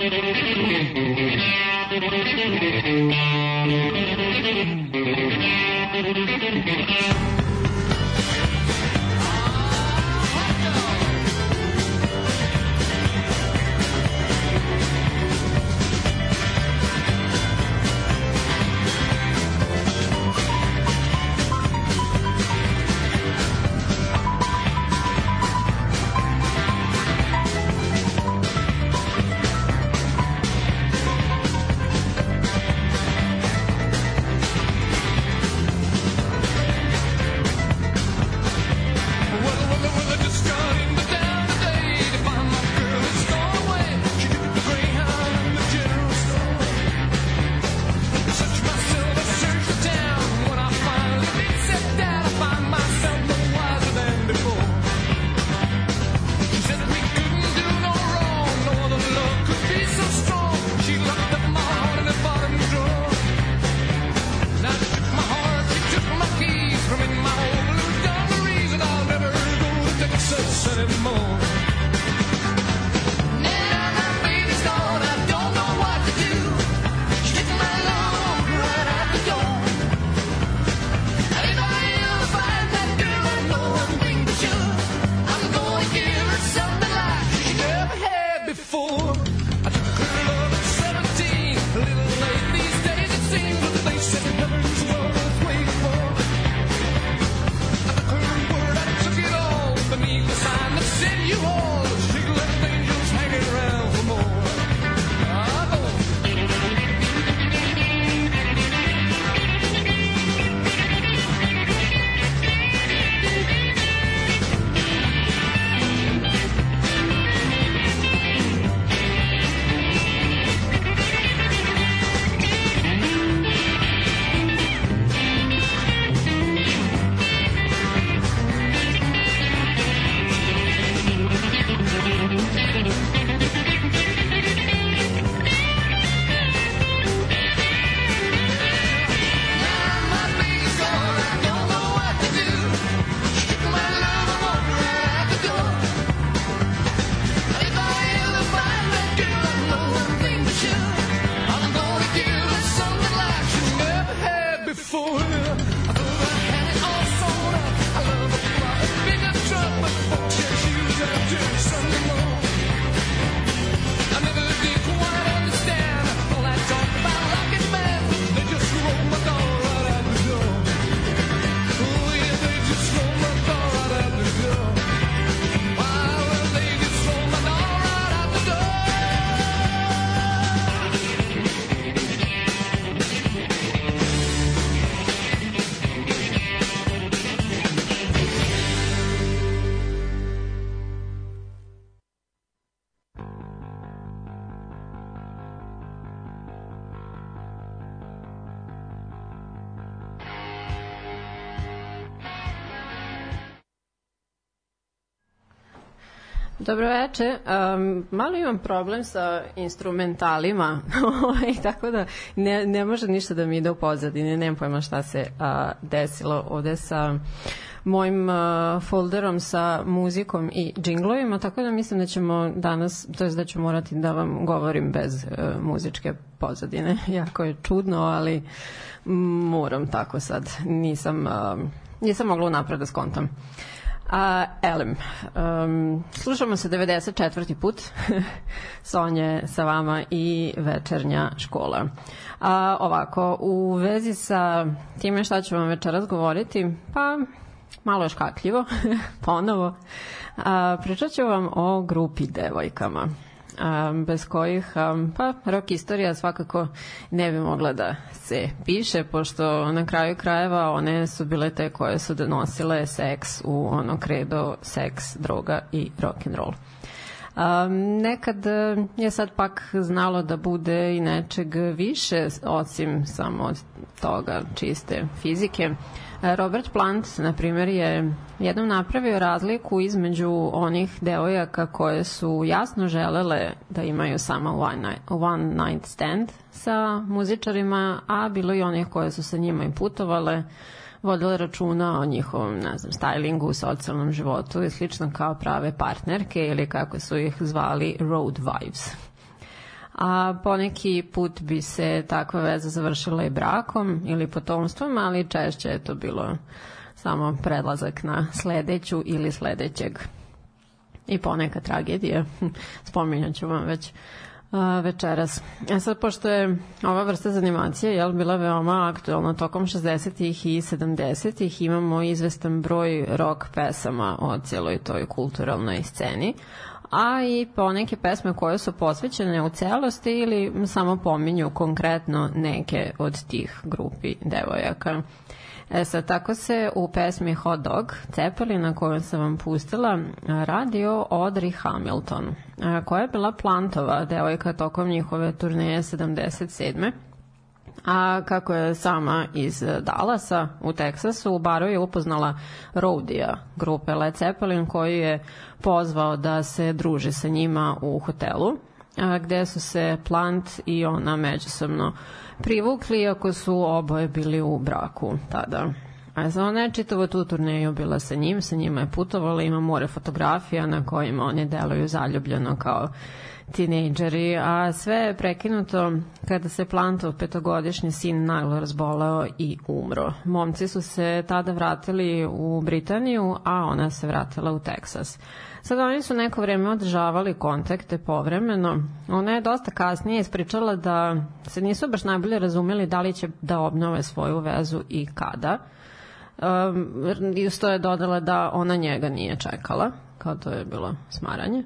Thank you. Dobro veče. Um, malo imam problem sa instrumentalima, ovaj, tako da ne, ne može ništa da mi ide u pozadini. Nemam pojma šta se uh, desilo ovde sa mojim uh, folderom sa muzikom i džinglovima, tako da mislim da ćemo danas, to je da ću morati da vam govorim bez uh, muzičke pozadine. Jako je čudno, ali moram tako sad. Nisam, uh, nisam mogla napred da skontam. Uh, A, Elem, um, slušamo se 94. put Sonje sa vama i večernja škola. A, ovako, u vezi sa time šta ću vam večeras govoriti, pa malo je škakljivo, ponovo. A, pričat ću vam o grupi devojkama bez kojih pa rock istorija svakako ne bi mogla da se piše pošto na kraju krajeva one su bile te koje su donosile seks u ono kredo seks, droga i rock and roll. Nekad je sad pak znalo da bude i nečeg više osim samo od toga čiste fizike. Robert Plant, na primjer, je jednom napravio razliku između onih devojaka koje su jasno želele da imaju samo one night, one night stand sa muzičarima, a bilo i onih koje su sa njima i putovale, vodile računa o njihovom, ne znam, stylingu, socijalnom životu i slično kao prave partnerke ili kako su ih zvali road wives. a poneki put bi se takva veza završila i brakom ili potomstvom, ali češće je to bilo samo predlazak na sledeću ili sledećeg. I poneka tragedija, spominjat ću vam već a, večeras. E sad, pošto je ova vrsta zanimacije jel, bila veoma aktualna tokom 60. i 70. imamo izvestan broj rock pesama o cijeloj toj kulturalnoj sceni, a i poneke pesme koje su posvećene u celosti ili samo pominju konkretno neke od tih grupi devojaka. E sad, tako se u pesmi Hot Dog, Cepeli, na kojoj sam vam pustila, radi o Audrey Hamilton, koja je bila plantova devojka tokom njihove turneje 77 a kako je sama iz Dallasa u Teksasu, u baru je upoznala Rodija grupe Led Zeppelin koji je pozvao da se druži sa njima u hotelu, gde su se Plant i ona međusobno privukli, iako su oboje bili u braku tada. A za ona je čitavo tu turneju bila sa njim, sa njima je putovala, ima more fotografija na kojima oni deluju zaljubljeno kao tinejdžeri, a sve je prekinuto kada se Plantov petogodišnji sin naglo razboleo i umro. Momci su se tada vratili u Britaniju, a ona se vratila u Teksas. Sad oni su neko vreme održavali kontakte povremeno. Ona je dosta kasnije ispričala da se nisu baš najbolje razumeli da li će da obnove svoju vezu i kada. Um, isto je dodala da ona njega nije čekala, kao to je bilo smaranje.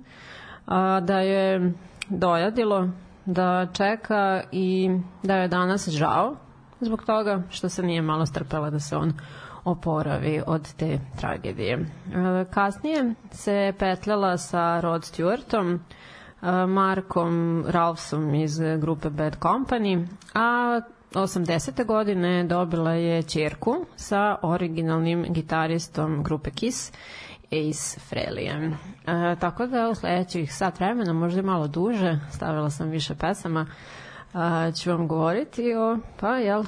A, da je dojadilo da čeka i da je danas žao zbog toga što se nije malo strpela da se on oporavi od te tragedije. E, kasnije se petljala sa Rod Stewartom, e, Markom Ralphsom iz grupe Bad Company, a 80. godine dobila je čerku sa originalnim gitaristom grupe Kiss, Ace Frehleyem. E, tako da u sledećih sat vremena, možda i malo duže, stavila sam više pesama, a, ću vam govoriti o, pa jel,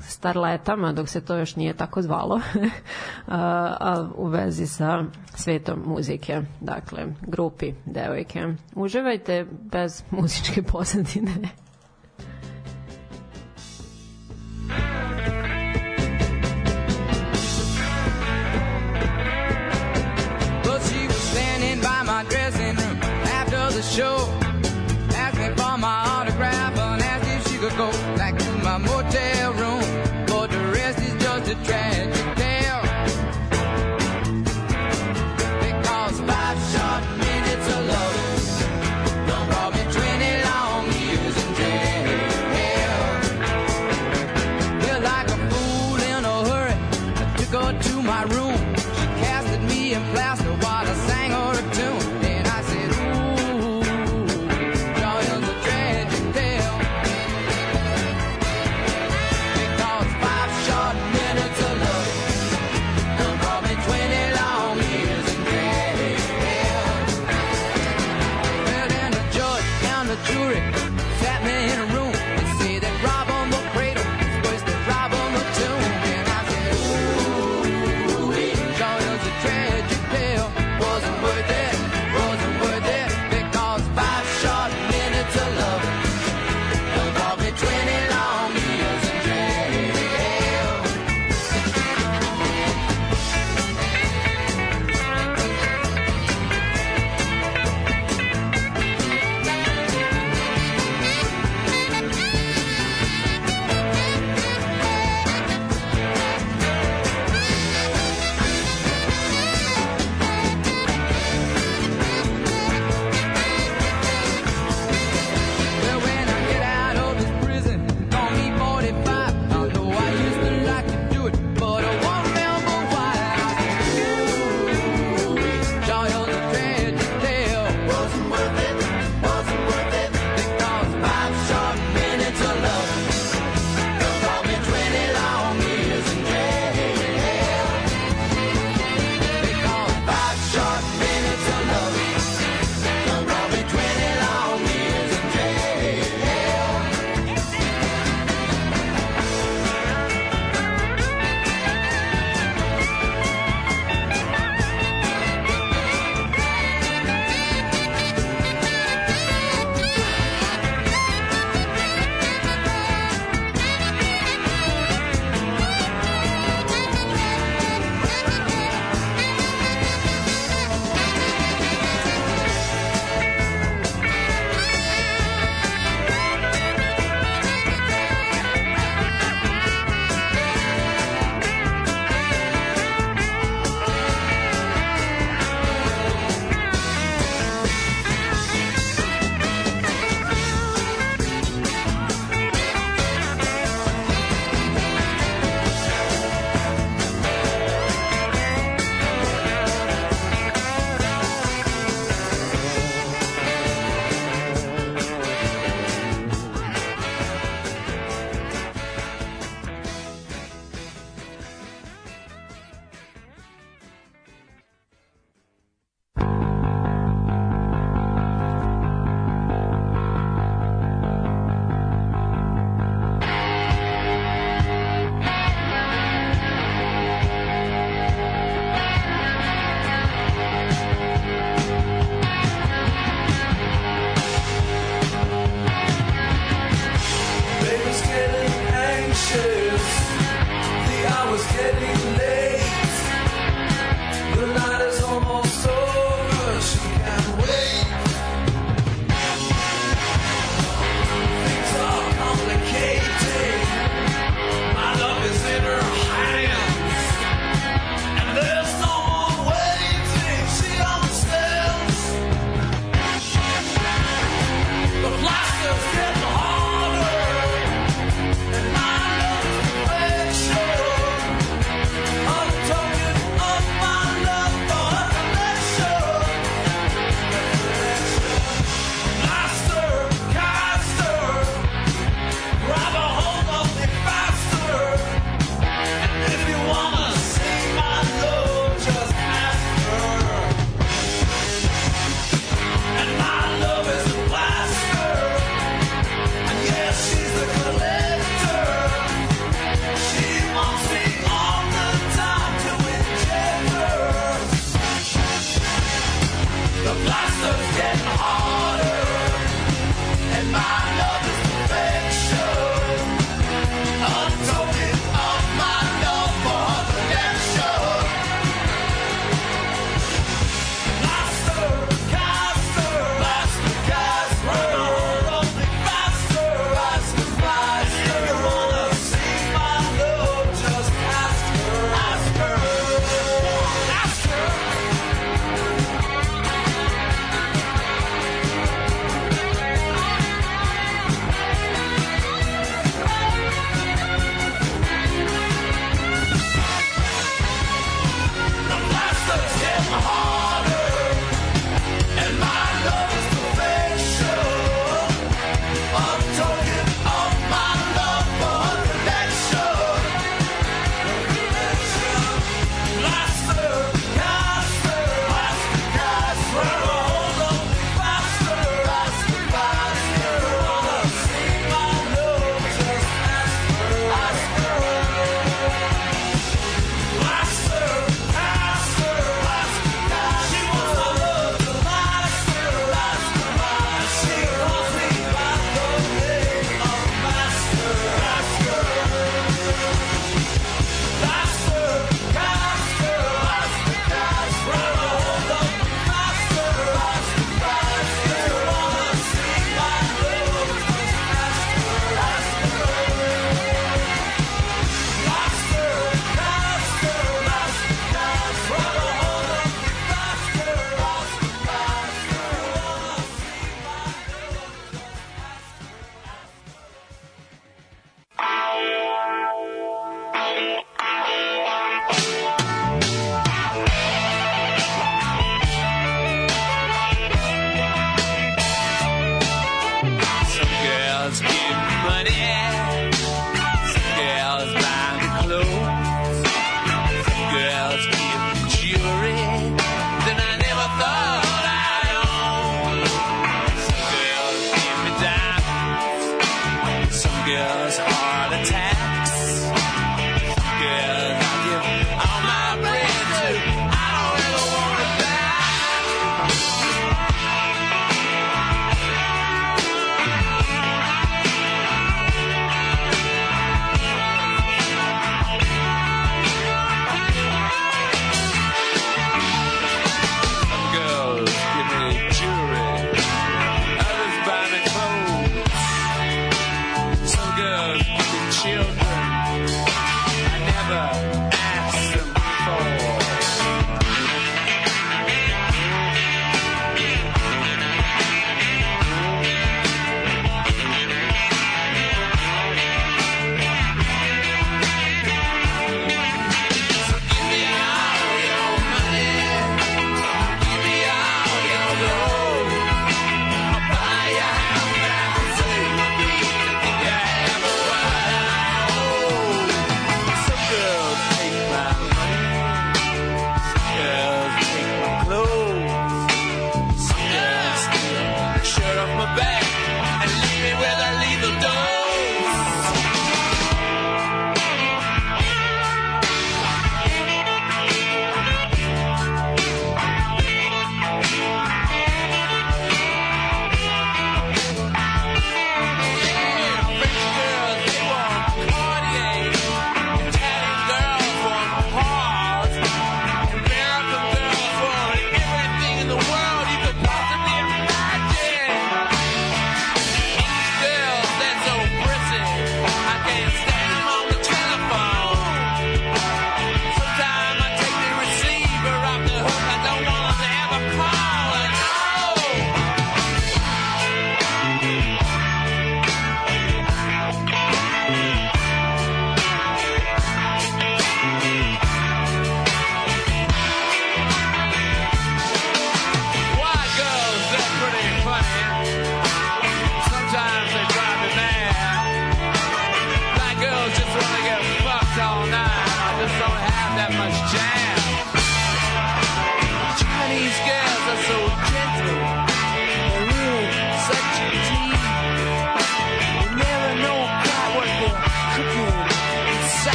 starletama, dok se to još nije tako zvalo, a, a u vezi sa svetom muzike, dakle, grupi devojke. Uživajte bez muzičke pozadine. But by my dressing after the show, asking for my trash.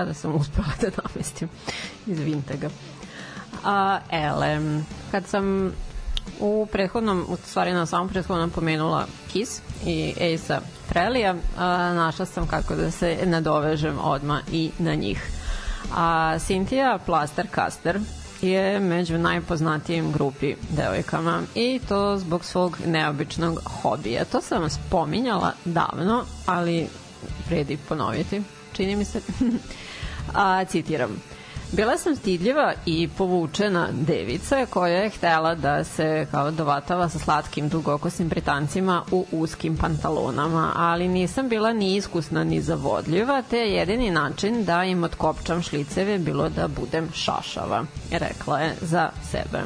Izgleda da sam uspela da namestim iz Vintega. A, ele, kad sam u prethodnom, u stvari na samom prethodnom pomenula Kiss i Ace-a Frelija, našla sam kako da se nadovežem odma i na njih. A Cynthia Plaster Caster je među najpoznatijim grupi devojkama i to zbog svog neobičnog hobija. To sam spominjala davno, ali vredi ponoviti, čini mi se. A, citiram. Bila sam stidljiva i povučena devica koja je htela da se kao dovatava sa slatkim dugokosim britancima u uskim pantalonama, ali nisam bila ni iskusna ni zavodljiva, te je jedini način da im otkopčam šliceve bilo da budem šašava, rekla je za sebe.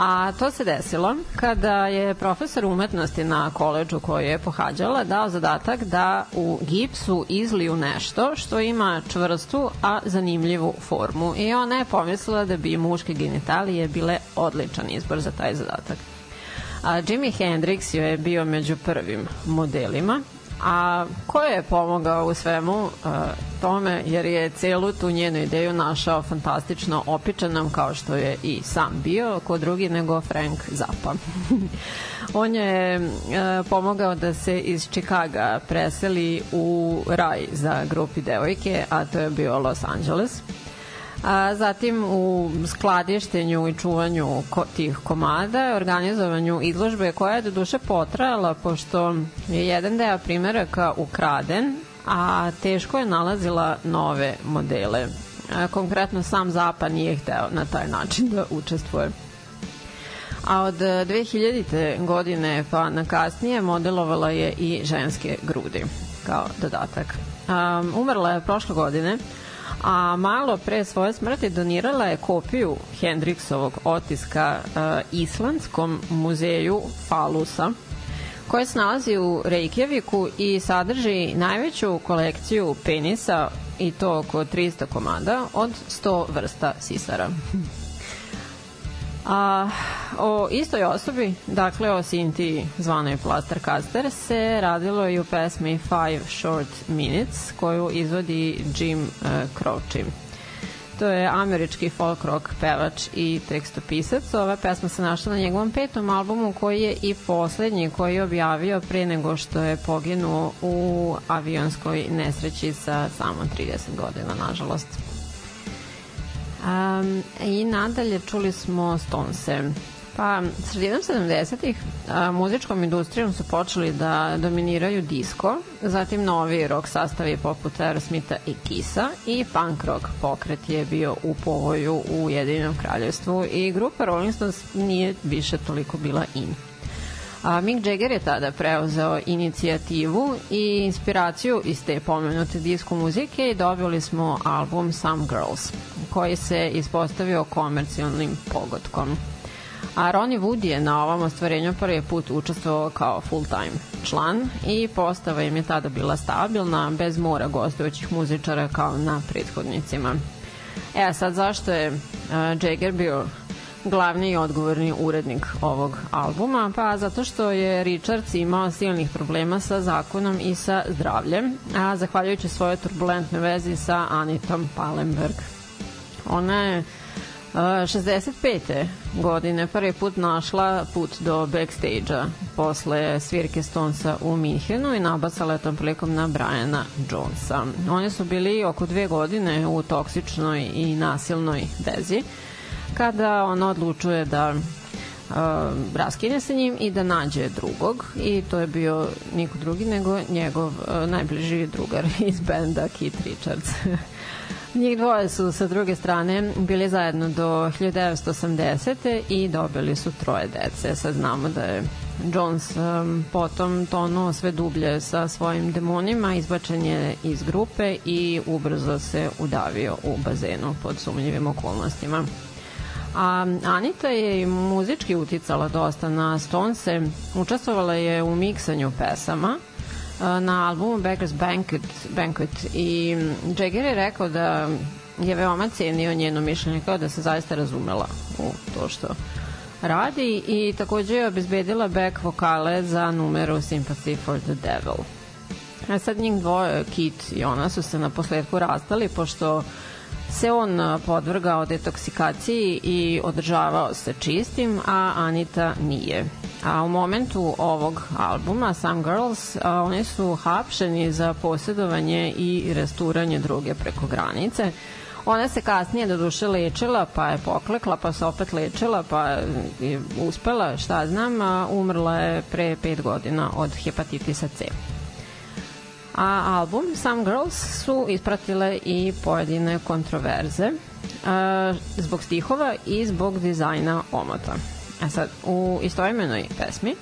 A to se desilo kada je profesor umetnosti na koleđu koji je pohađala dao zadatak da u gipsu izliju nešto što ima čvrstu, a zanimljivu formu. I ona je pomislila da bi muške genitalije bile odličan izbor za taj zadatak. A Jimi Hendrix je bio među prvim modelima A ko je pomogao u svemu uh, tome, jer je celu tu njenu ideju našao fantastično opičanom, kao što je i sam bio, ko drugi nego Frank Zappa. On je uh, pomogao da se iz Čikaga preseli u raj za grupi devojke, a to je bio Los Angeles a zatim u skladištenju i čuvanju ko, tih komada, organizovanju izložbe koja je do duše potrajala pošto je jedan deo primeraka ukraden, a teško je nalazila nove modele. A, konkretno sam Zapad nije hteo na taj način da učestvuje. A od 2000. godine pa na kasnije modelovala je i ženske grudi kao dodatak. Um, umrla je prošle godine a malo pre svoje smrti donirala je kopiju Hendriksovog otiska uh, Islandskom muzeju Falusa koje se nalazi u Reykjaviku i sadrži najveću kolekciju penisa i to oko 300 komada od 100 vrsta sisara. A, o istoj osobi, dakle o Sinti zvanoj Plaster Caster, se radilo i u pesmi Five Short Minutes koju izvodi Jim uh, Croce. To je američki folk rock pevač i tekstopisac. Ova pesma se našla na njegovom petom albumu koji je i poslednji koji je objavio pre nego što je poginuo u avionskoj nesreći sa samo 30 godina, nažalost. Um, I nadalje čuli smo Stonese. Pa, sredinom 70-ih muzičkom industrijom su počeli da dominiraju disco, zatim novi rock sastavi poput Aerosmitha i Kisa i punk rock pokret je bio u povoju u Jedinom kraljevstvu i grupa Rolling Stones nije više toliko bila in. A Mick Jagger je tada preuzeo inicijativu i inspiraciju iz te pomenute disko muzike i dobili smo album Some Girls, koji se ispostavio komercijalnim pogodkom. A Ronnie Wood je na ovom ostvarenju prvi put učestvovao kao full-time član i postava im je tada bila stabilna, bez mora gostujućih muzičara kao na prethodnicima. E, sad zašto je uh, Jagger bio glavni i odgovorni urednik ovog albuma? Pa zato što je Richards imao silnih problema sa zakonom i sa zdravljem, a zahvaljujući svojoj turbulentnoj vezi sa Anitom Palenberg. Ona je 65. godine prvi put našla put do backstage-a posle svirke Stonesa u Minhenu i nabasala je tom prilikom na Briana Jonesa. Oni su bili oko dve godine u toksičnoj i nasilnoj vezi kada ona odlučuje da uh, raskine sa njim i da nađe drugog i to je bio niko drugi nego njegov uh, najbliži drugar iz benda Keith Richards. Njih dvoje su sa druge strane bili zajedno do 1980. i dobili su troje dece. Sad znamo da je Jones um, potom tonuo sve dublje sa svojim demonima, izbačen je iz grupe i ubrzo se udavio u bazenu pod sumnjivim okolnostima. A Anita je muzički uticala dosta na Stonese, učestvovala je u miksanju pesama na albumu Beggars Banquet, Banquet i Jagger je rekao da je veoma cenio njeno mišljenje kao da se zaista razumela u to što radi i takođe je obezbedila back vokale za numeru Sympathy for the Devil. A sad njih dvoje, Kit i ona su se na posledku rastali, pošto se on podvrgao detoksikaciji i održavao se čistim, a Anita nije. A u momentu ovog albuma, Some Girls, a, oni su hapšeni za posjedovanje i resturanje druge preko granice. Ona se kasnije do duše lečila, pa je poklekla, pa se opet lečila, pa je uspela, šta znam, a umrla je pre pet godina od hepatitisa C. A album Some Girls su ispratile i pojedine kontroverze a, zbog stihova i zbog dizajna omota. A sad, u istoimenoj pesmi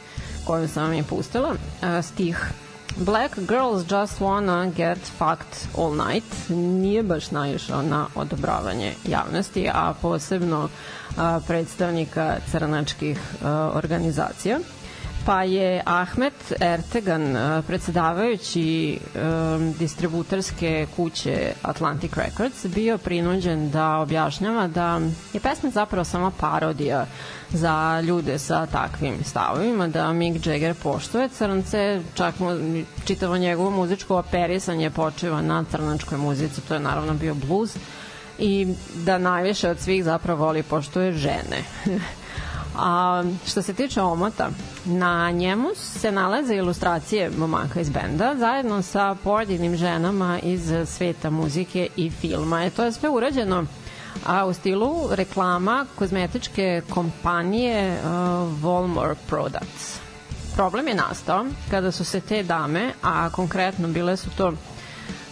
koju sam vam je pustila, a, stih Black girls just wanna get fucked all night nije baš naišao na odobravanje javnosti, a posebno a, predstavnika crnačkih a, organizacija pa je Ahmet Ertegan, predsedavajući distributorske kuće Atlantic Records, bio prinuđen da objašnjava da je pesma zapravo samo parodija za ljude sa takvim stavovima, da Mick Jagger poštuje crnce, čak mu, čitavo njegovo muzičko operisanje počeva na crnačkoj muzici, to je naravno bio blues, i da najviše od svih zapravo voli poštuje žene. A što se tiče omota, na njemu se nalaze ilustracije momaka iz benda zajedno sa pojedinim ženama iz sveta muzike i filma. E, to je sve urađeno a u stilu reklama kozmetičke kompanije uh, Volmore Products. Problem je nastao kada su se te dame, a konkretno bile su to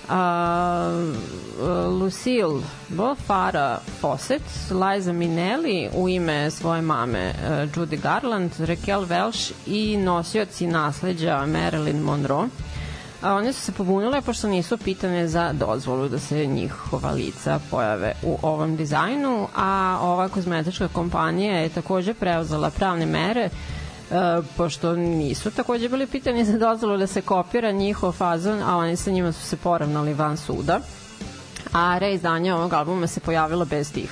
uh, Lucille Bofara Fawcett, Liza Minnelli u ime svoje mame uh, Judy Garland, Raquel Welch i nosioci nasleđa Marilyn Monroe. A one su se pobunile pošto nisu pitane za dozvolu da se njihova lica pojave u ovom dizajnu, a ova kozmetička kompanija je takođe preuzela pravne mere E, pošto nisu takođe bili pitani za dozvolu da se kopira njihov fazon, a oni sa njima su se poravnali van suda. A reizdanje ovog albuma se pojavilo bez tih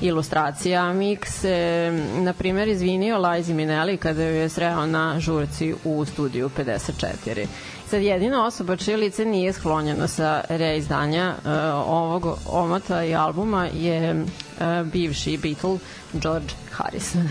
ilustracija. Mix se, na primjer, izvinio Liza Minelli kada je sreo na žurci u studiju 54. Sad jedina osoba čije lice nije sklonjeno sa reizdanja uh, ovog omota i albuma je uh, bivši Beatle George Harrison.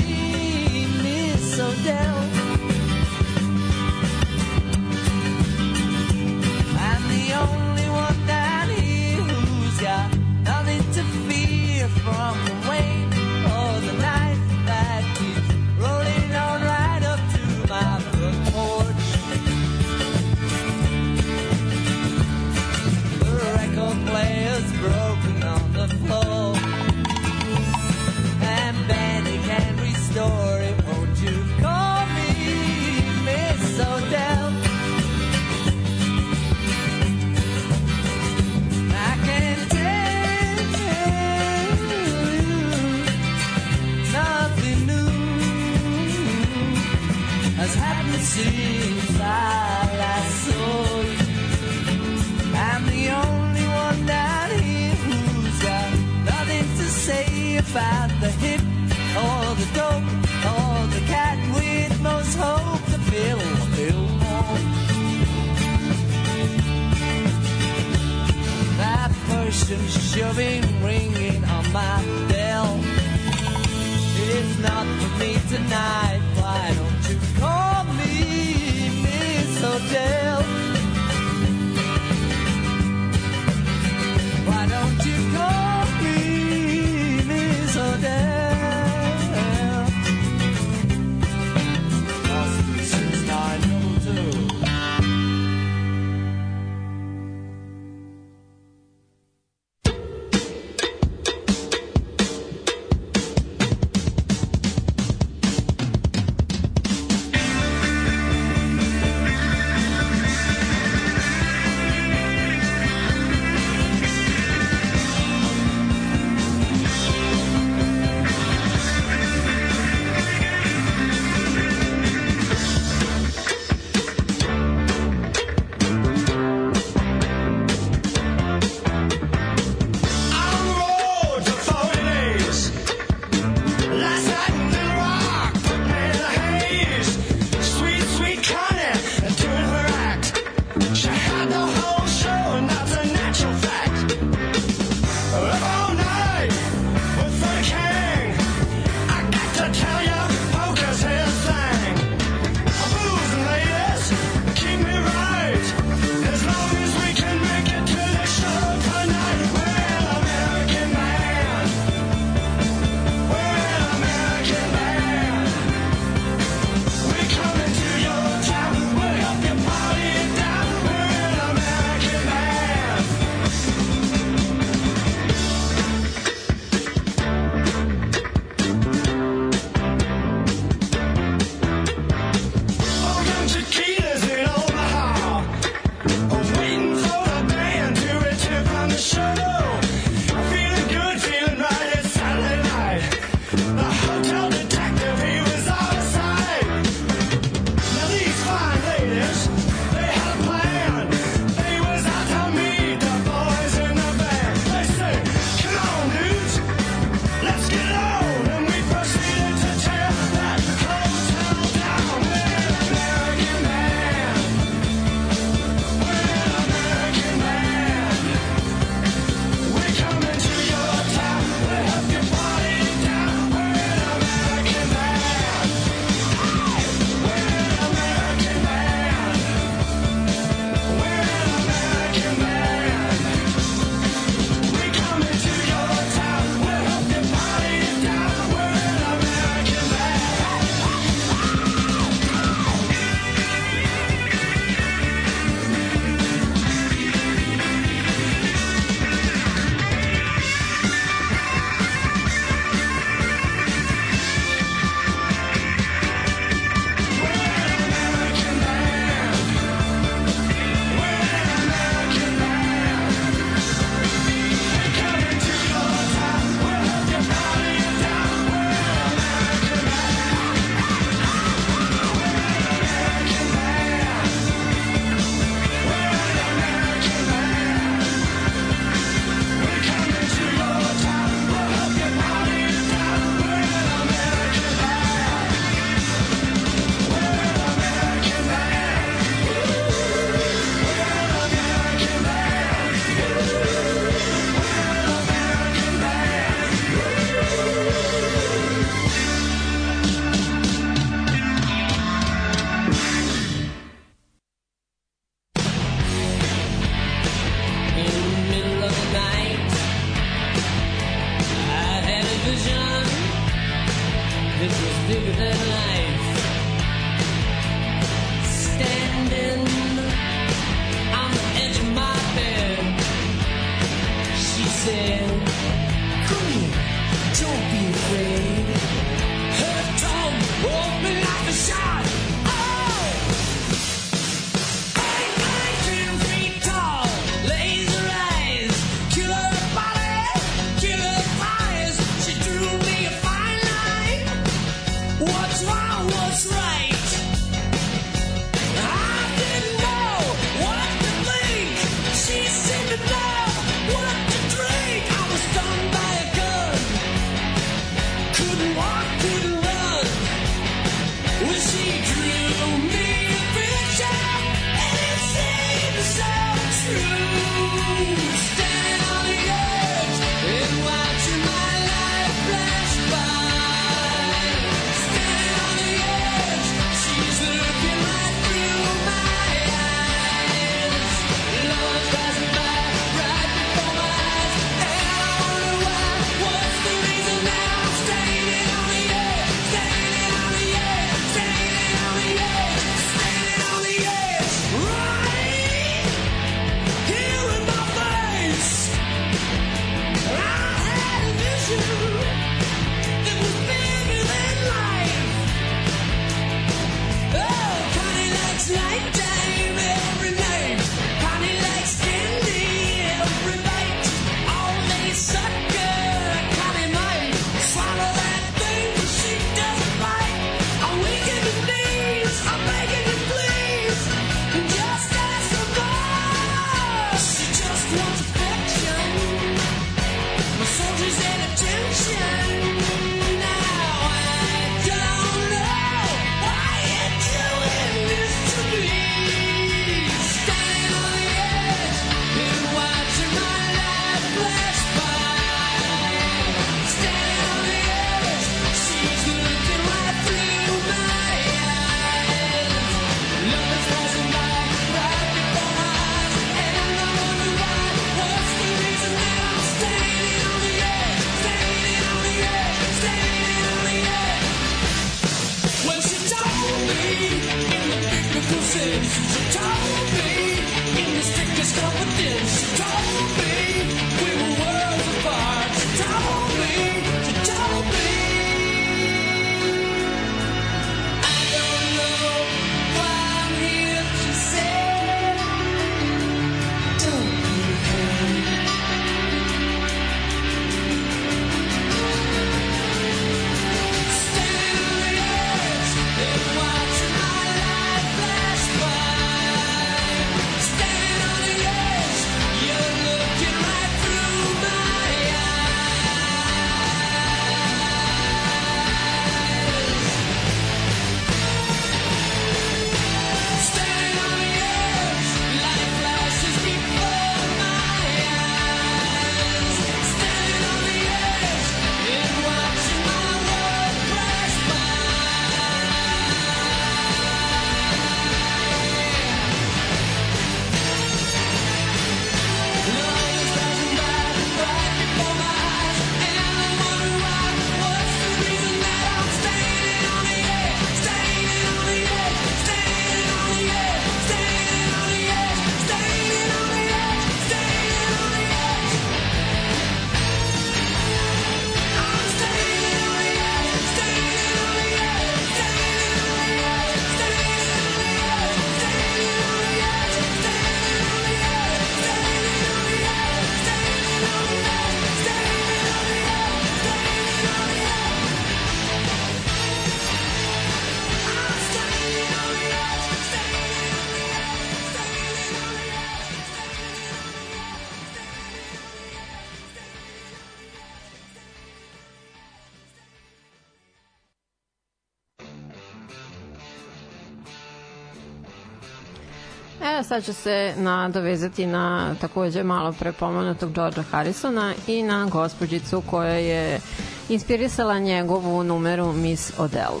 Sad ću se nadovezati na takođe malo prepomenutog Georgea Harrisona i na gospođicu koja je inspirisala njegovu numeru Miss Odell.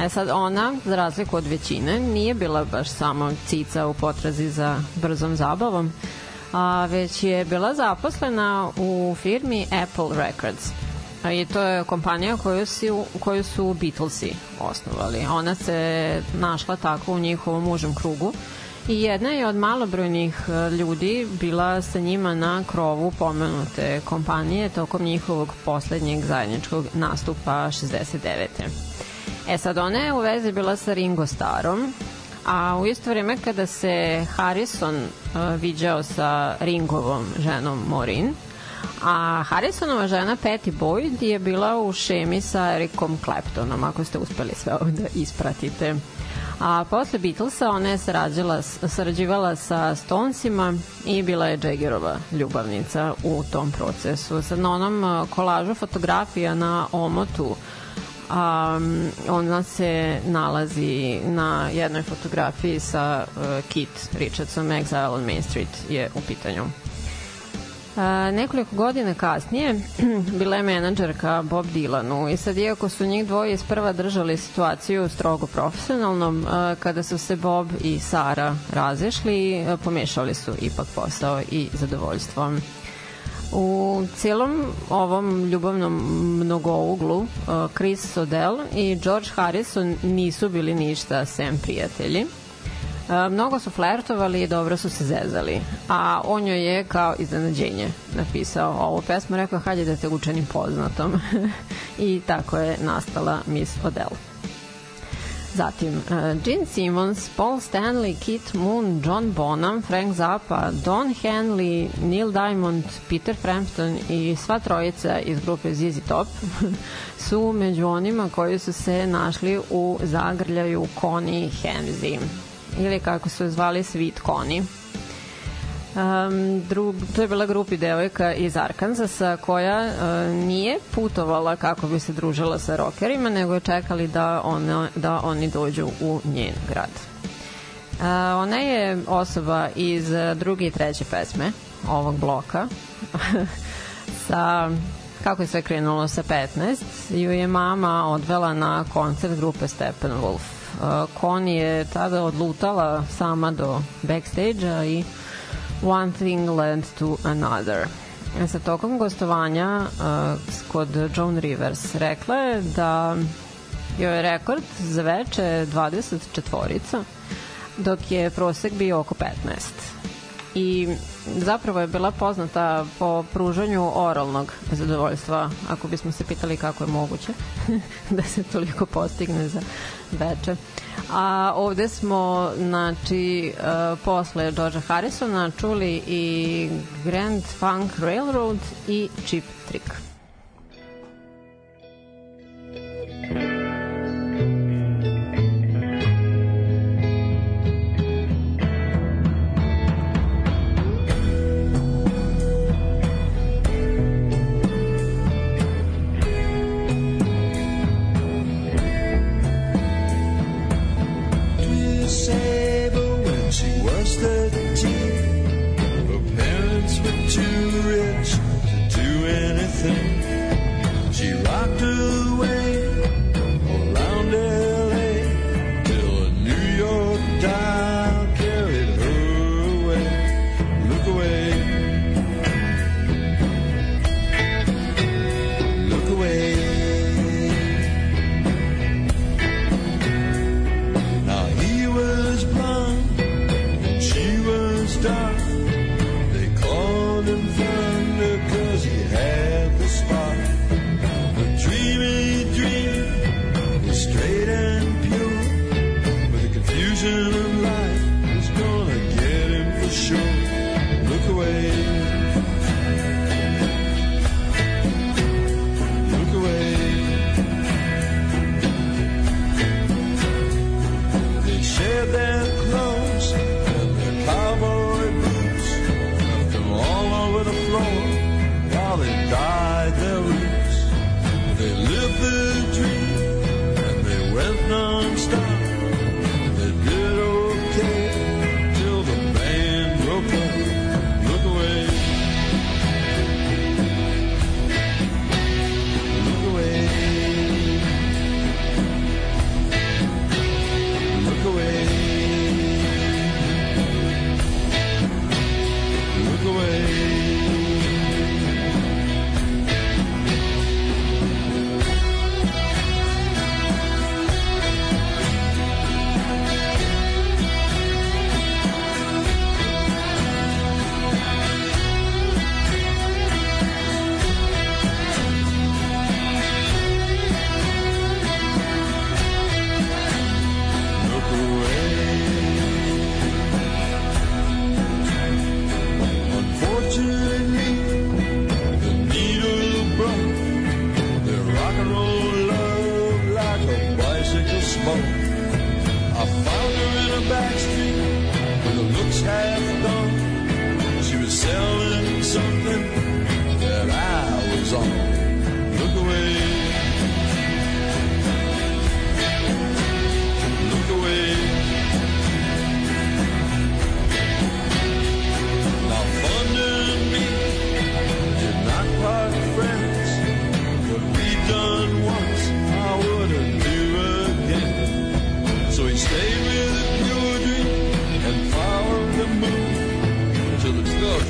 E sad ona, za razliku od većine, nije bila baš samo cica u potrazi za brzom zabavom, a već je bila zaposlena u firmi Apple Records. I to je kompanija koju, si, koju su Beatlesi osnovali. Ona se našla tako u njihovom užem krugu i jedna je od malobrojnih e, ljudi bila sa njima na krovu pomenute kompanije tokom njihovog poslednjeg zajedničkog nastupa 69. E sad, ona je u vezi bila sa Ringo Starom, a u isto vreme kada se Harrison uh, viđao sa Ringovom ženom Maureen, a Harrisonova žena Patty Boyd je bila u šemi sa Ericom Claptonom, ako ste uspeli sve ovo da ispratite. A posle Beatlesa ona je sarađivala, sarađivala sa Stonesima i bila je Jaggerova ljubavnica u tom procesu. Sad na onom uh, kolažu fotografija na omotu um, ona se nalazi na jednoj fotografiji sa uh, Kit Richardson, Exile on Main Street je u pitanju. A, nekoliko godina kasnije bila je menadžerka Bob Dylanu i sad iako su njih dvoje isprva držali situaciju strogo profesionalnom, a, kada su se Bob i Sara razešli, a, pomešali su ipak posao i zadovoljstvo. U celom ovom ljubavnom mnogouglu Chris Odell i George Harrison nisu bili ništa sem prijatelji mnogo su flertovali i dobro su se zezali. A on joj je kao iznenađenje napisao ovu pesmu, rekao hajde da te učenim poznatom. I tako je nastala Miss Odell. Zatim, uh, Gene Simmons, Paul Stanley, Kit Moon, John Bonham, Frank Zappa, Don Henley, Neil Diamond, Peter Frampton i sva trojica iz grupe ZZ Top su među onima koji su se našli u zagrljaju Connie Hamzy ili kako su zvali Sweet Connie. Um, drug, to je bila grupi devojka iz Arkansasa koja uh, nije putovala kako bi se družila sa rokerima, nego je čekali da, one, da oni dođu u njen grad. Uh, ona je osoba iz druge i treće pesme ovog bloka sa kako je sve krenulo sa 15 ju je mama odvela na koncert grupe Steppenwolf Connie je tada odlutala sama do backstage-a i one thing led to another. E, sa tokom gostovanja uh, kod Joan Rivers rekla je da joj je rekord za veče 24 dok je prosek bio oko 15 i zapravo je bila poznata po pružanju oralnog zadovoljstva, ako bismo se pitali kako je moguće da se toliko postigne za veče. A ovde smo, znači, uh, posle Georgea Harrisona čuli i Grand Funk Railroad i Chip Trick.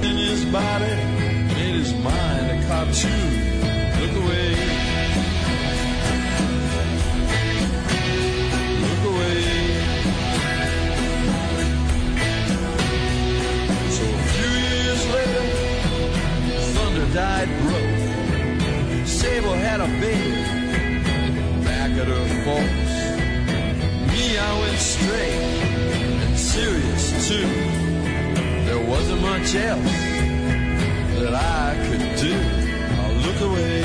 in his body and his mind. I caught. Look away. Look away. So a few years later, Thunder died broke. Sable had a baby back at her folks. Me, I went straight and serious too much else that I could do. I'll look away.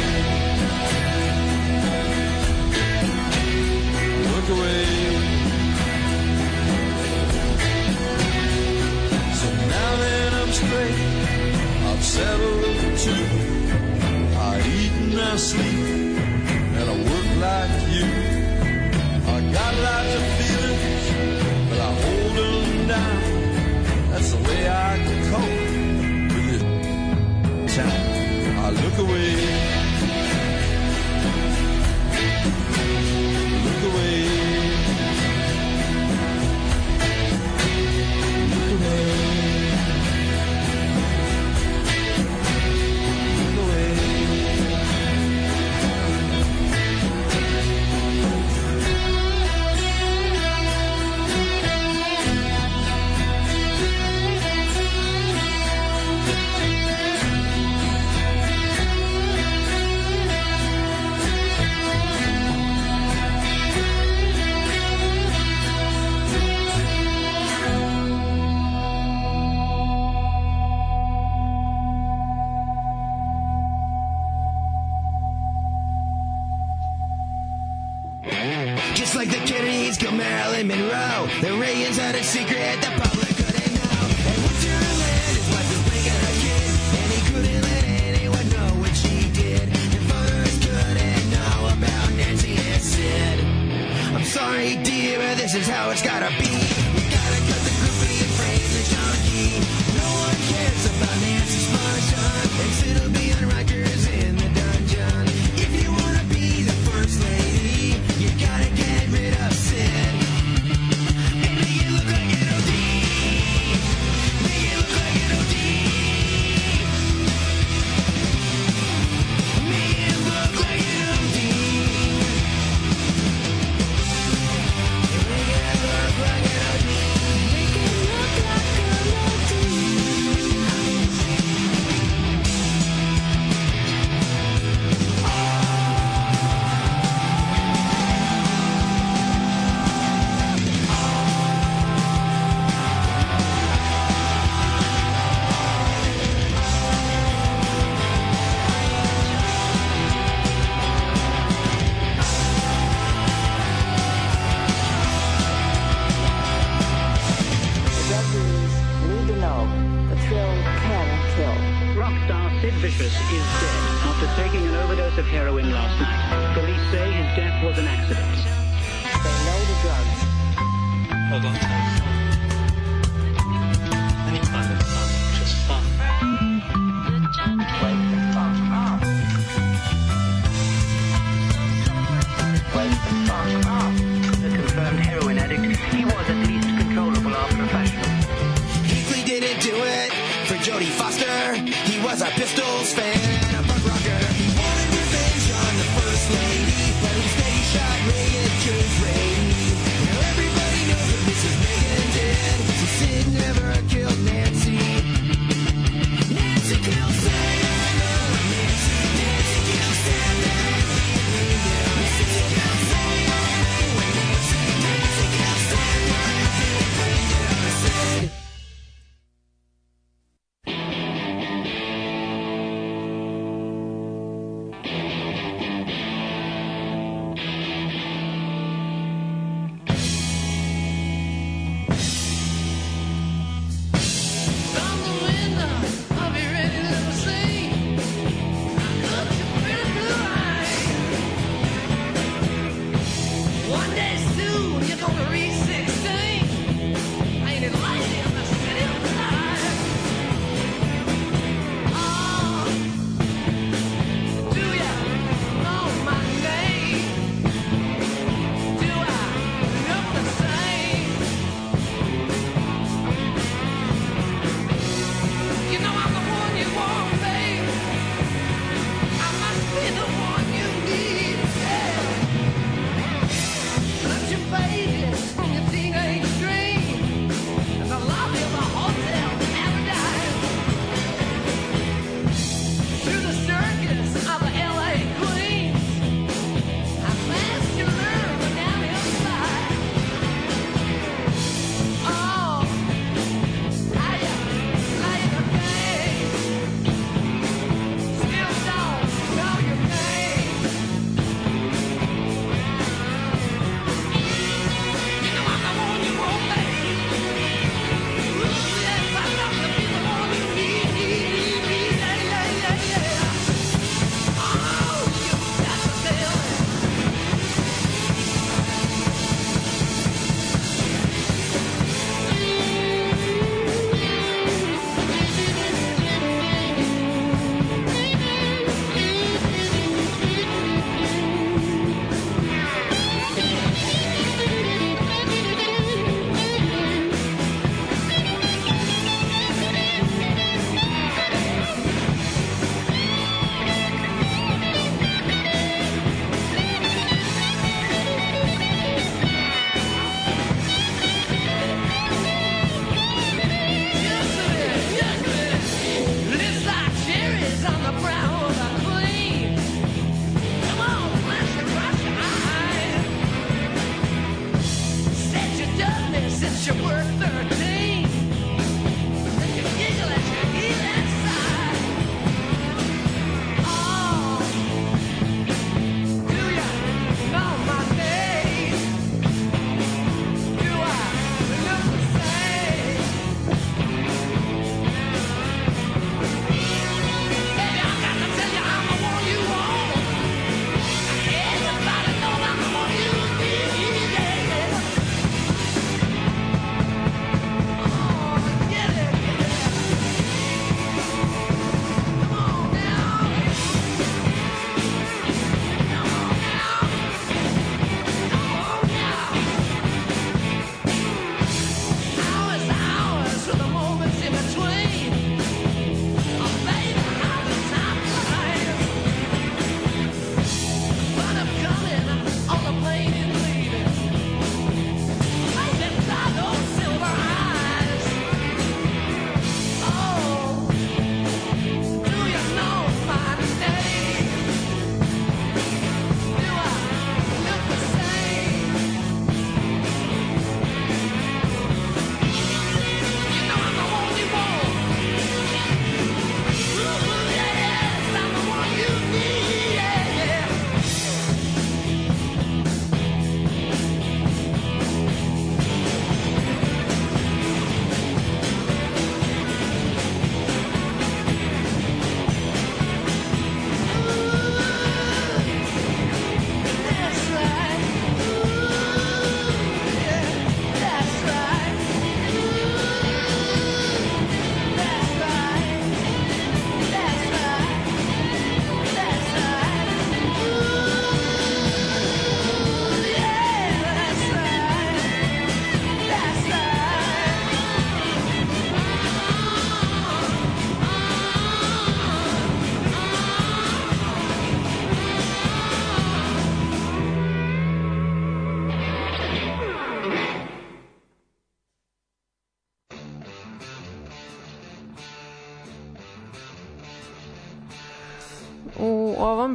Look away. So now that I'm straight, I've settled too. I eat and I sleep, and I work like you. I got a lot to feel. away.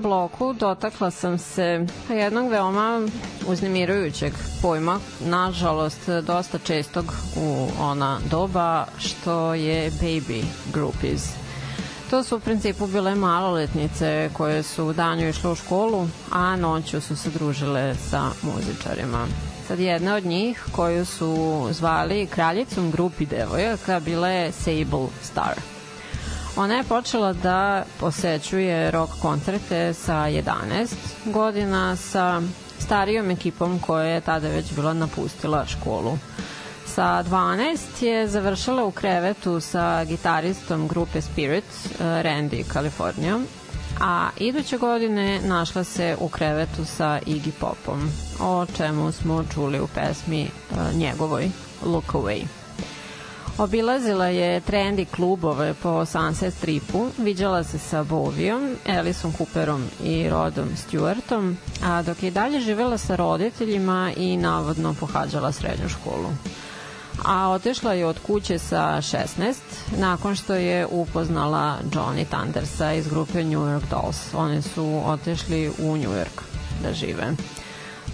Bloku dotakla sam se jednog veoma uznemirujućeg pojma, nažalost dosta čestog u ona doba, što je baby groupies. To su u principu bile maloletnice koje su danju išle u školu, a noću su se družile sa muzičarima. Sad jedna od njih koju su zvali kraljicom grupi devojaka bila je Sable Star. Ona je počela da posećuje rock koncerte sa 11 godina sa starijom ekipom koja je tada već bila napustila školu. Sa 12 je završila u krevetu sa gitaristom grupe Spirit, eh, Randy Kalifornijom, a iduće godine našla se u krevetu sa Iggy Popom, o čemu smo čuli u pesmi uh, njegovoj Look Away. Obilazila je trendi klubove po Sunset Stripu, viđala se sa Bovijom, Alison Cooperom i Rodom Stewartom, a dok je dalje živela sa roditeljima i navodno pohađala srednju školu a otešla je od kuće sa 16 nakon što je upoznala Johnny Thundersa iz grupe New York Dolls. Oni su otešli u New York da žive.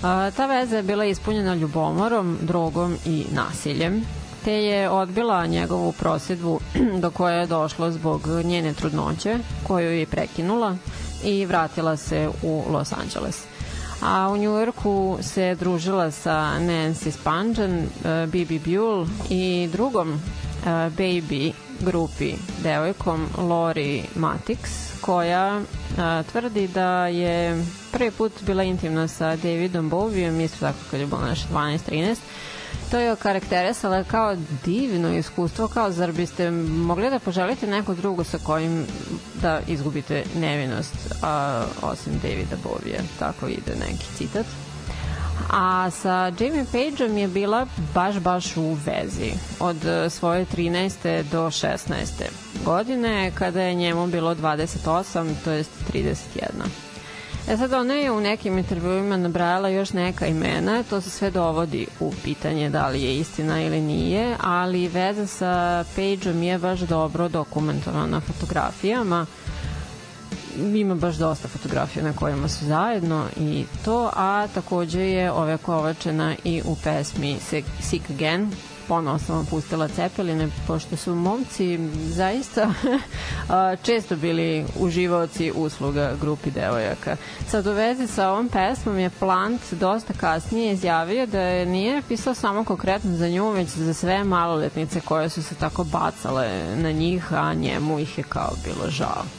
A, ta veza je bila ispunjena ljubomorom, drogom i nasiljem, te je odbila njegovu prosjedbu do koje je došlo zbog njene trudnoće, koju je prekinula i vratila se u Los Angeles. A u Njujorku se družila sa Nancy Spungen, Bibi uh, Buell i drugom uh, baby grupi devojkom Lori Matix koja a, uh, tvrdi da je prvi put bila intimna sa Davidom Bovijem, isto tako kad je bilo naše 12-13 to je karakterisala kao divno iskustvo, kao zar biste mogli da poželite neko drugo sa kojim da izgubite nevinost, a, osim Davida Bovija, tako ide neki citat. A sa Jamie Pageom je bila baš, baš u vezi od e, svoje 13. do 16. godine, kada je njemu bilo 28, to jest 31. E sad ona je u nekim intervjuima nabrajala još neka imena, to se sve dovodi u pitanje da li je istina ili nije, ali veza sa Pageom je baš dobro dokumentovana fotografijama. Ima baš dosta fotografija na kojima su zajedno i to, a takođe je ove kovačena i u pesmi Sick Again vam pustila Cepeline, pošto su momci zaista često bili uživaoci usluga grupi devojaka. Sad u vezi sa ovom pesmom je Plant dosta kasnije izjavio da je nije pisao samo konkretno za nju, već za sve maloletnice koje su se tako bacale na njih, a njemu ih je kao bilo žao.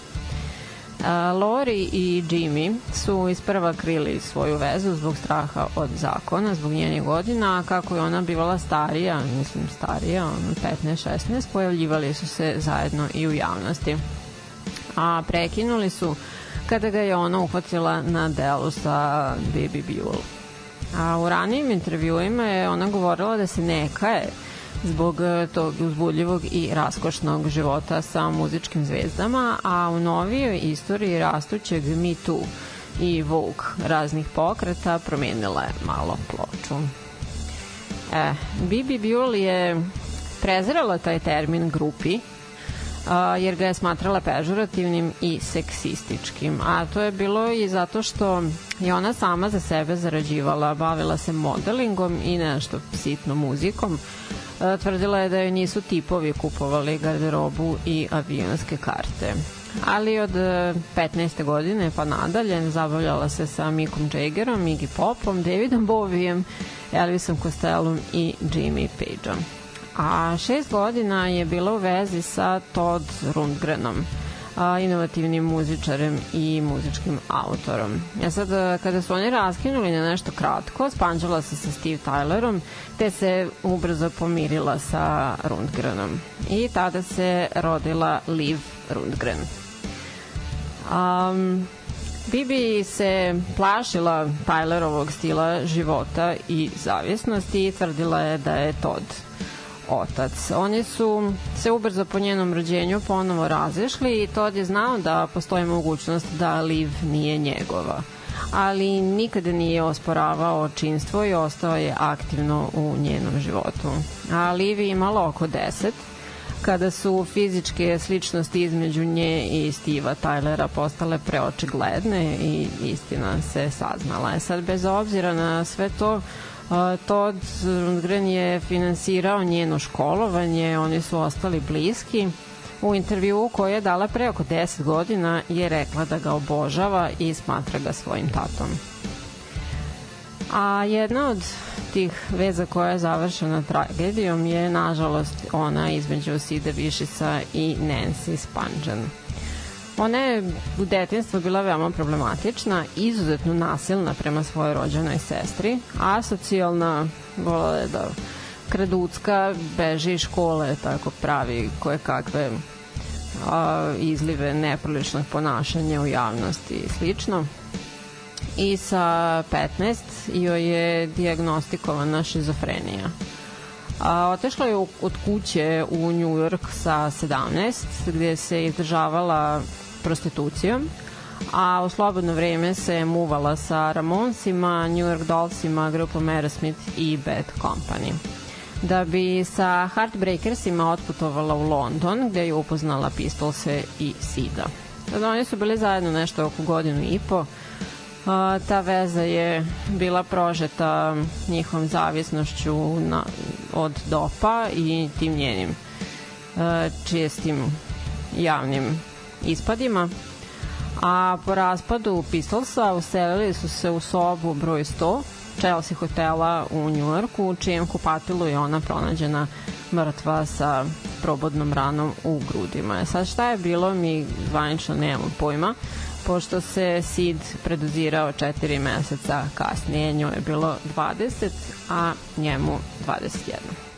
Lori i Jimmy su isprva krili svoju vezu zbog straha od zakona, zbog njenih godina, kako je ona bivala starija, mislim starija, 15-16, pojavljivali su se zajedno i u javnosti. A prekinuli su kada ga je ona uhvatila na delu sa Baby Buell. A u ranijim intervjuima je ona govorila da se ne kaje zbog e, tog uzbudljivog i raskošnog života sa muzičkim zvezdama, a u novijoj istoriji rastućeg Me Too i Vogue raznih pokreta promenila je malo ploču. E, Bibi Buell je prezirala taj termin grupi, a, jer ga je smatrala pežurativnim i seksističkim. A to je bilo i zato što je ona sama za sebe zarađivala, bavila se modelingom i nešto sitno muzikom, E, tvrdila je da joj nisu tipovi kupovali garderobu i avionske karte. Ali od 15. E, godine pa nadalje zabavljala se sa Mikom Jaggerom, Iggy Popom, Davidom Bovijem, Elvisom Costellom i Jimmy Pageom. A šest godina je bila u vezi sa Todd Rundgrenom, inovativnim muzičarem i muzičkim autorom. Ja sad, kada su oni raskinuli na nešto kratko, spanđala se sa Steve Tylerom, te se ubrzo pomirila sa Rundgrenom. I tada se rodila Liv Rundgren. Um, Bibi se plašila Tylerovog stila života i zavisnosti i tvrdila je da je Todd otac. Oni su se ubrzo po njenom rođenju ponovo razišli i Todd je znao da postoji mogućnost da Liv nije njegova ali nikada nije osporavao očinstvo i ostao je aktivno u njenom životu. A Liv je imala oko 10, kada su fizičke sličnosti između nje i Stiva Tylera postale preočigledne i istina se saznala. E sad, bez obzira na sve to, Todd Rundgren je finansirao njeno školovanje, oni su ostali bliski. U intervju koji je dala pre oko 10 godina je rekla da ga obožava i smatra ga svojim tatom. A jedna od tih veza koja je završena tragedijom je nažalost ona između Sida Višisa i Nancy Spanjan. Ona je u detinstvu bila veoma problematična, izuzetno nasilna prema svojoj rođenoj sestri, a socijalna volala je da kraducka, beži iz škole, tako pravi koje kakve a, izlive nepriličnog ponašanja u javnosti i slično. I sa 15 joj je diagnostikovana šizofrenija. A, otešla je od kuće u New York sa 17, gde se izdržavala prostitucijom, a u slobodno vreme se muvala sa Ramonsima, New York Dollsima, grupom Aerosmith i Bad Company. Da bi sa Heartbreakersima otputovala u London, gde je upoznala Pistolse i Sida. Tada oni su bili zajedno nešto oko godinu i po. A, ta veza je bila prožeta njihovom zavisnošću na, od dopa i tim njenim a, čestim javnim ispadima, a po raspadu Pistolsa uselili su se u sobu broj 100 Chelsea hotela u Njujorku, u čijem kupatilu je ona pronađena mrtva sa probodnom ranom u grudima. E, sad šta je bilo, mi zvanično nemamo pojma, pošto se Sid predozirao četiri meseca kasnije, njoj je bilo 20, a njemu 21.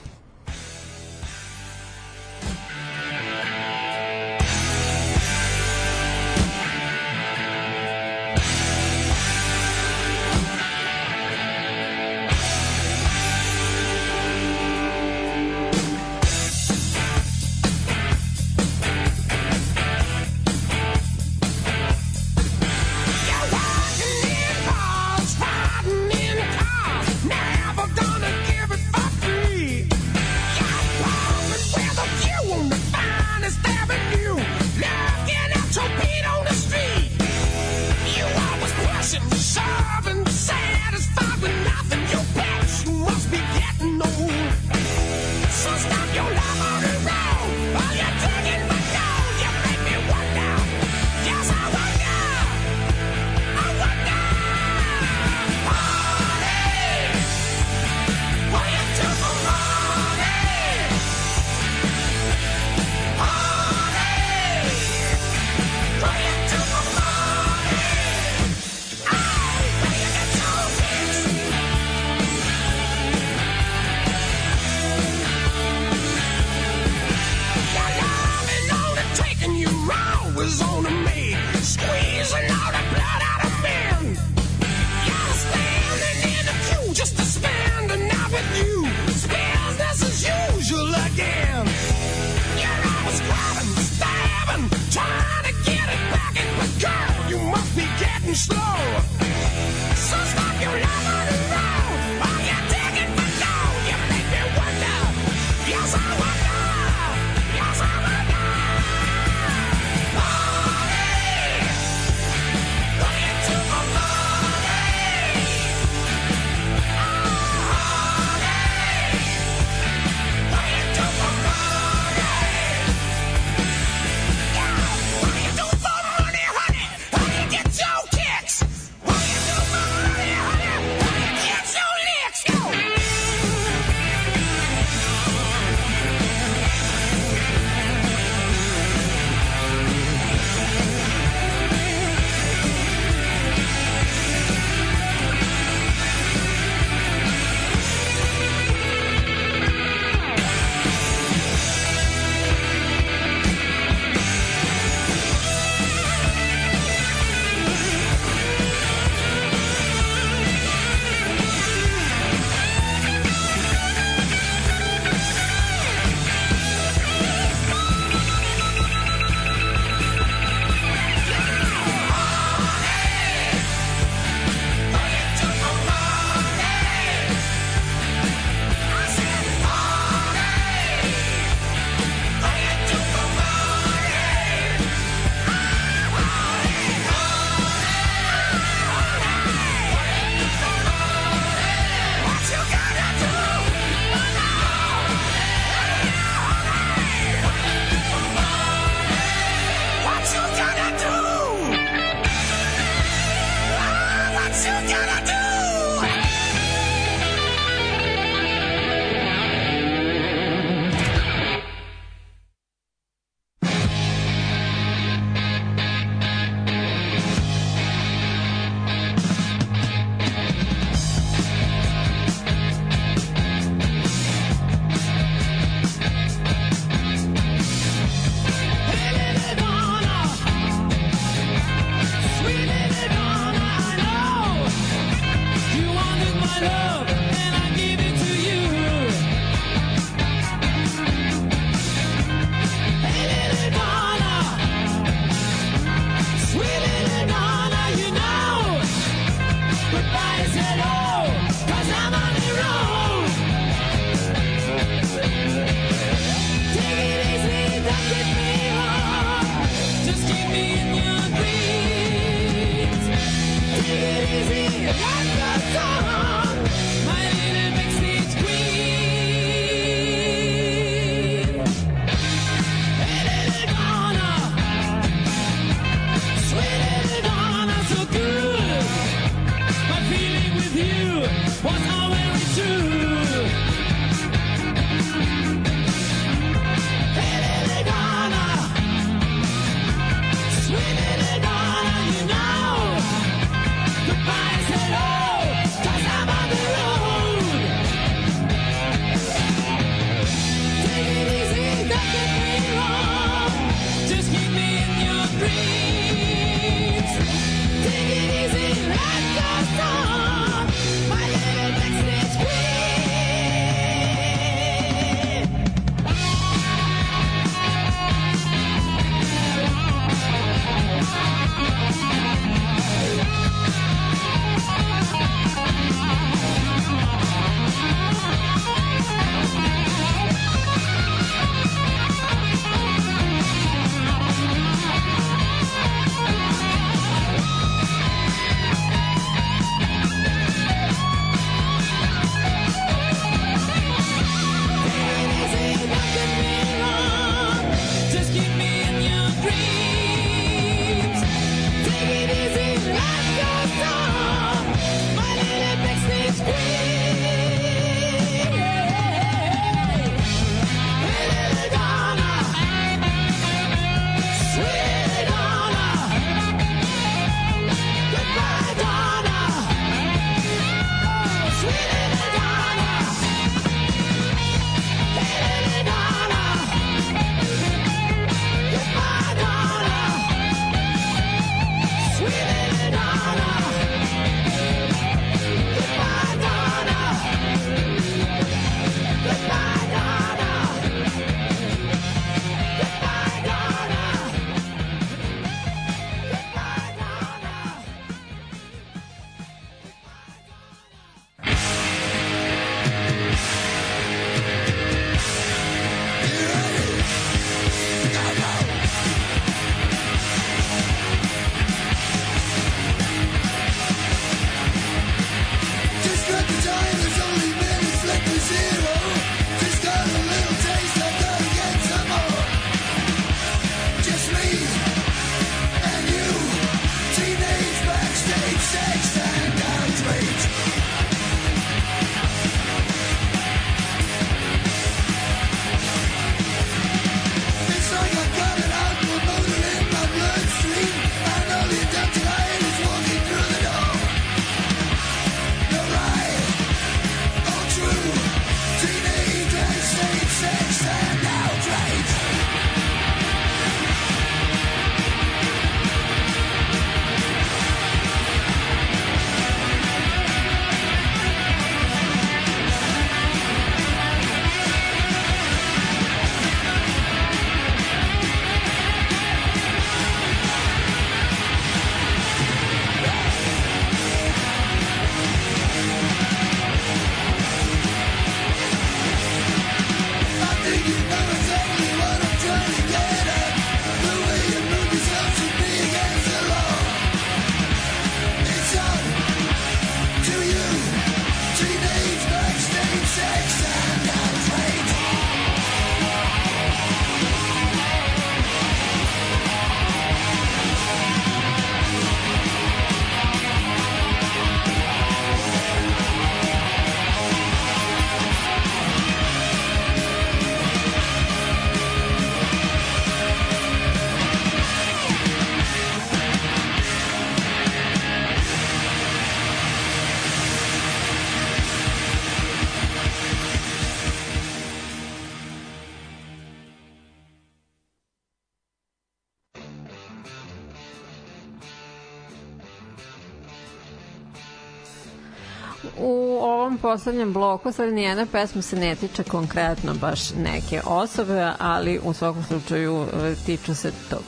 poslednjem bloku sad nijedna pesma se ne tiče konkretno baš neke osobe, ali u svakom slučaju e, tiču se tog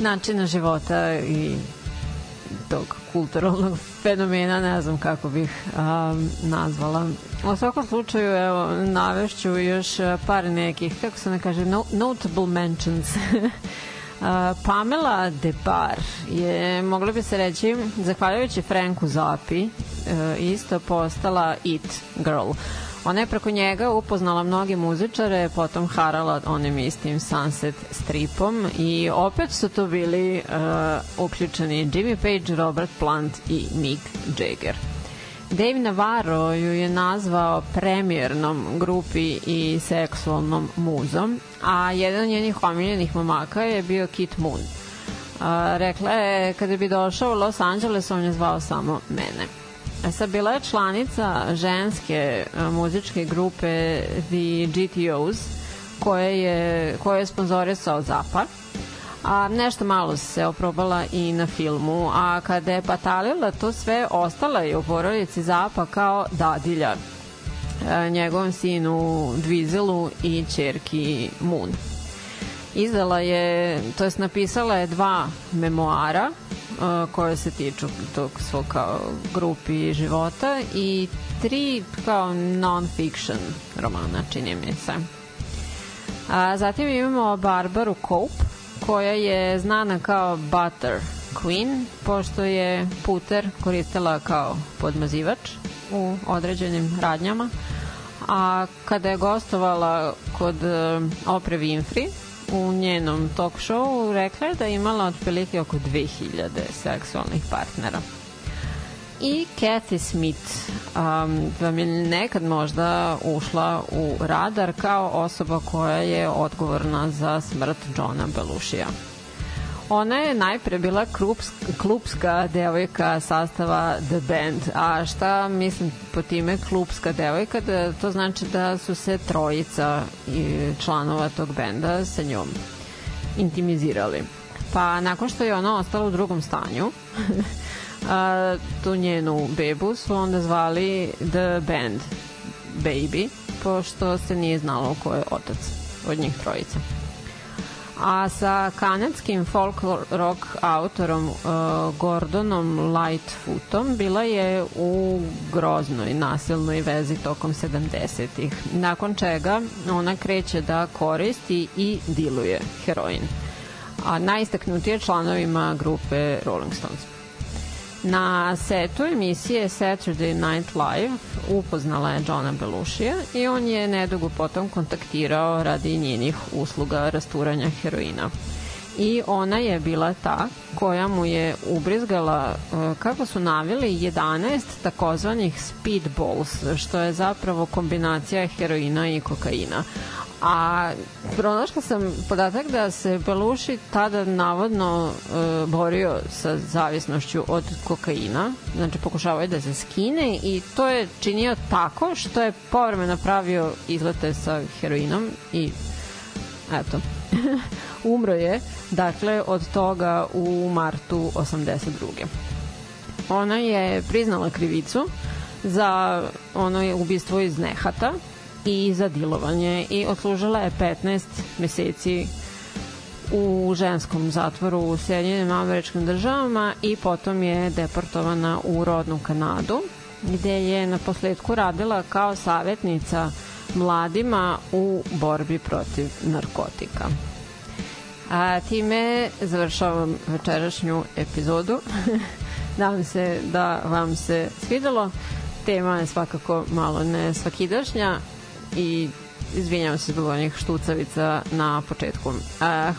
načina života i tog kulturalnog fenomena, ne znam kako bih um, nazvala. U svakom slučaju, evo, navešću još par nekih, kako se ne kaže, no, notable mentions. Pamela Debar je, mogla bi se reći, zahvaljujući Franku Zapi, e, isto postala it girl. Ona je preko njega upoznala mnoge muzičare, potom harala onim istim Sunset stripom i opet su to bili uh, uključeni Jimmy Page, Robert Plant i Mick Jagger. Dave Navarro ju je nazvao premijernom grupi i seksualnom muzom, a jedan od njenih omiljenih momaka je bio Kit Moon. A, rekla je, kada bi došao u Los Angeles, on je zvao samo mene. E sad, bila je članica ženske muzičke grupe The GTOs, koje je, koje je sponzorisao Zapad a nešto malo se oprobala i na filmu, a kada je patalila to sve, ostala je u porodici Zapa kao dadilja e, njegovom sinu Dvizelu i čerki Moon. Izdala je, to jest napisala je dva memoara uh, koje se tiču tog svog kao grupi života i tri kao non-fiction romana, čini mi se. A, zatim imamo Barbaru Cope, koja je znana kao Butter Queen, pošto je puter koristila kao podmazivač u određenim radnjama. A kada je gostovala kod uh, Opre Winfrey u njenom talk showu, rekla je da je imala otprilike oko 2000 seksualnih partnera i Kathy Smith um, vam je nekad možda ušla u radar kao osoba koja je odgovorna za smrt Johna Belushija. Ona je najpre bila klubska, klubska devojka sastava The Band. A šta mislim po time klubska devojka? Da, to znači da su se trojica članova tog benda sa njom intimizirali. Pa nakon što je ona ostala u drugom stanju, a, tu njenu bebu su onda zvali The Band Baby, pošto se nije znalo ko je otac od njih trojice. A sa kanadskim folk rock autorom uh, Gordonom Lightfootom bila je u groznoj nasilnoj vezi tokom 70-ih, nakon čega ona kreće da koristi i diluje heroin. A najistaknutije članovima grupe Rolling Stones. Na setu emisije Saturday Night Live upoznala je Johna Belushija i on je nedugo potom kontaktirao radi njenih usluga rasturanja heroina. I ona je bila ta koja mu je ubrizgala, e, kako su navili, 11 takozvanih speedballs, što je zapravo kombinacija heroina i kokaina. A pronašla sam podatak da se Beluši tada navodno e, borio sa zavisnošću od kokaina, znači pokušavao je da se skine i to je činio tako što je povremeno pravio izlete sa heroinom i eto, umro je, dakle, od toga u martu 82. Ona je priznala krivicu za ono ubistvo iz nehata, i za dilovanje i odslužila je 15 meseci u ženskom zatvoru u Sjedinjenim američkim državama i potom je deportovana u rodnu Kanadu gde je na posledku radila kao savjetnica mladima u borbi protiv narkotika. A time završavam večerašnju epizodu. Nadam se da vam se svidelo. Tema je svakako malo ne svakidašnja, i izvinjavam se zbog onih štucavica na početku.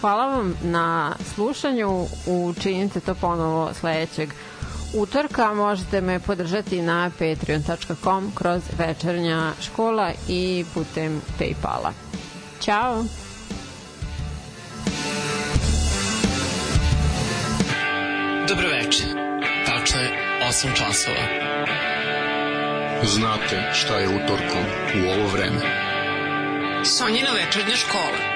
Hvala vam na slušanju, učinite to ponovo sledećeg utorka, možete me podržati na patreon.com kroz večernja škola i putem Paypala. Ćao! Dobroveče. Tačno je 8 časova. Znate šta je utorkom u ovo vreme. Sonjina večernja škola.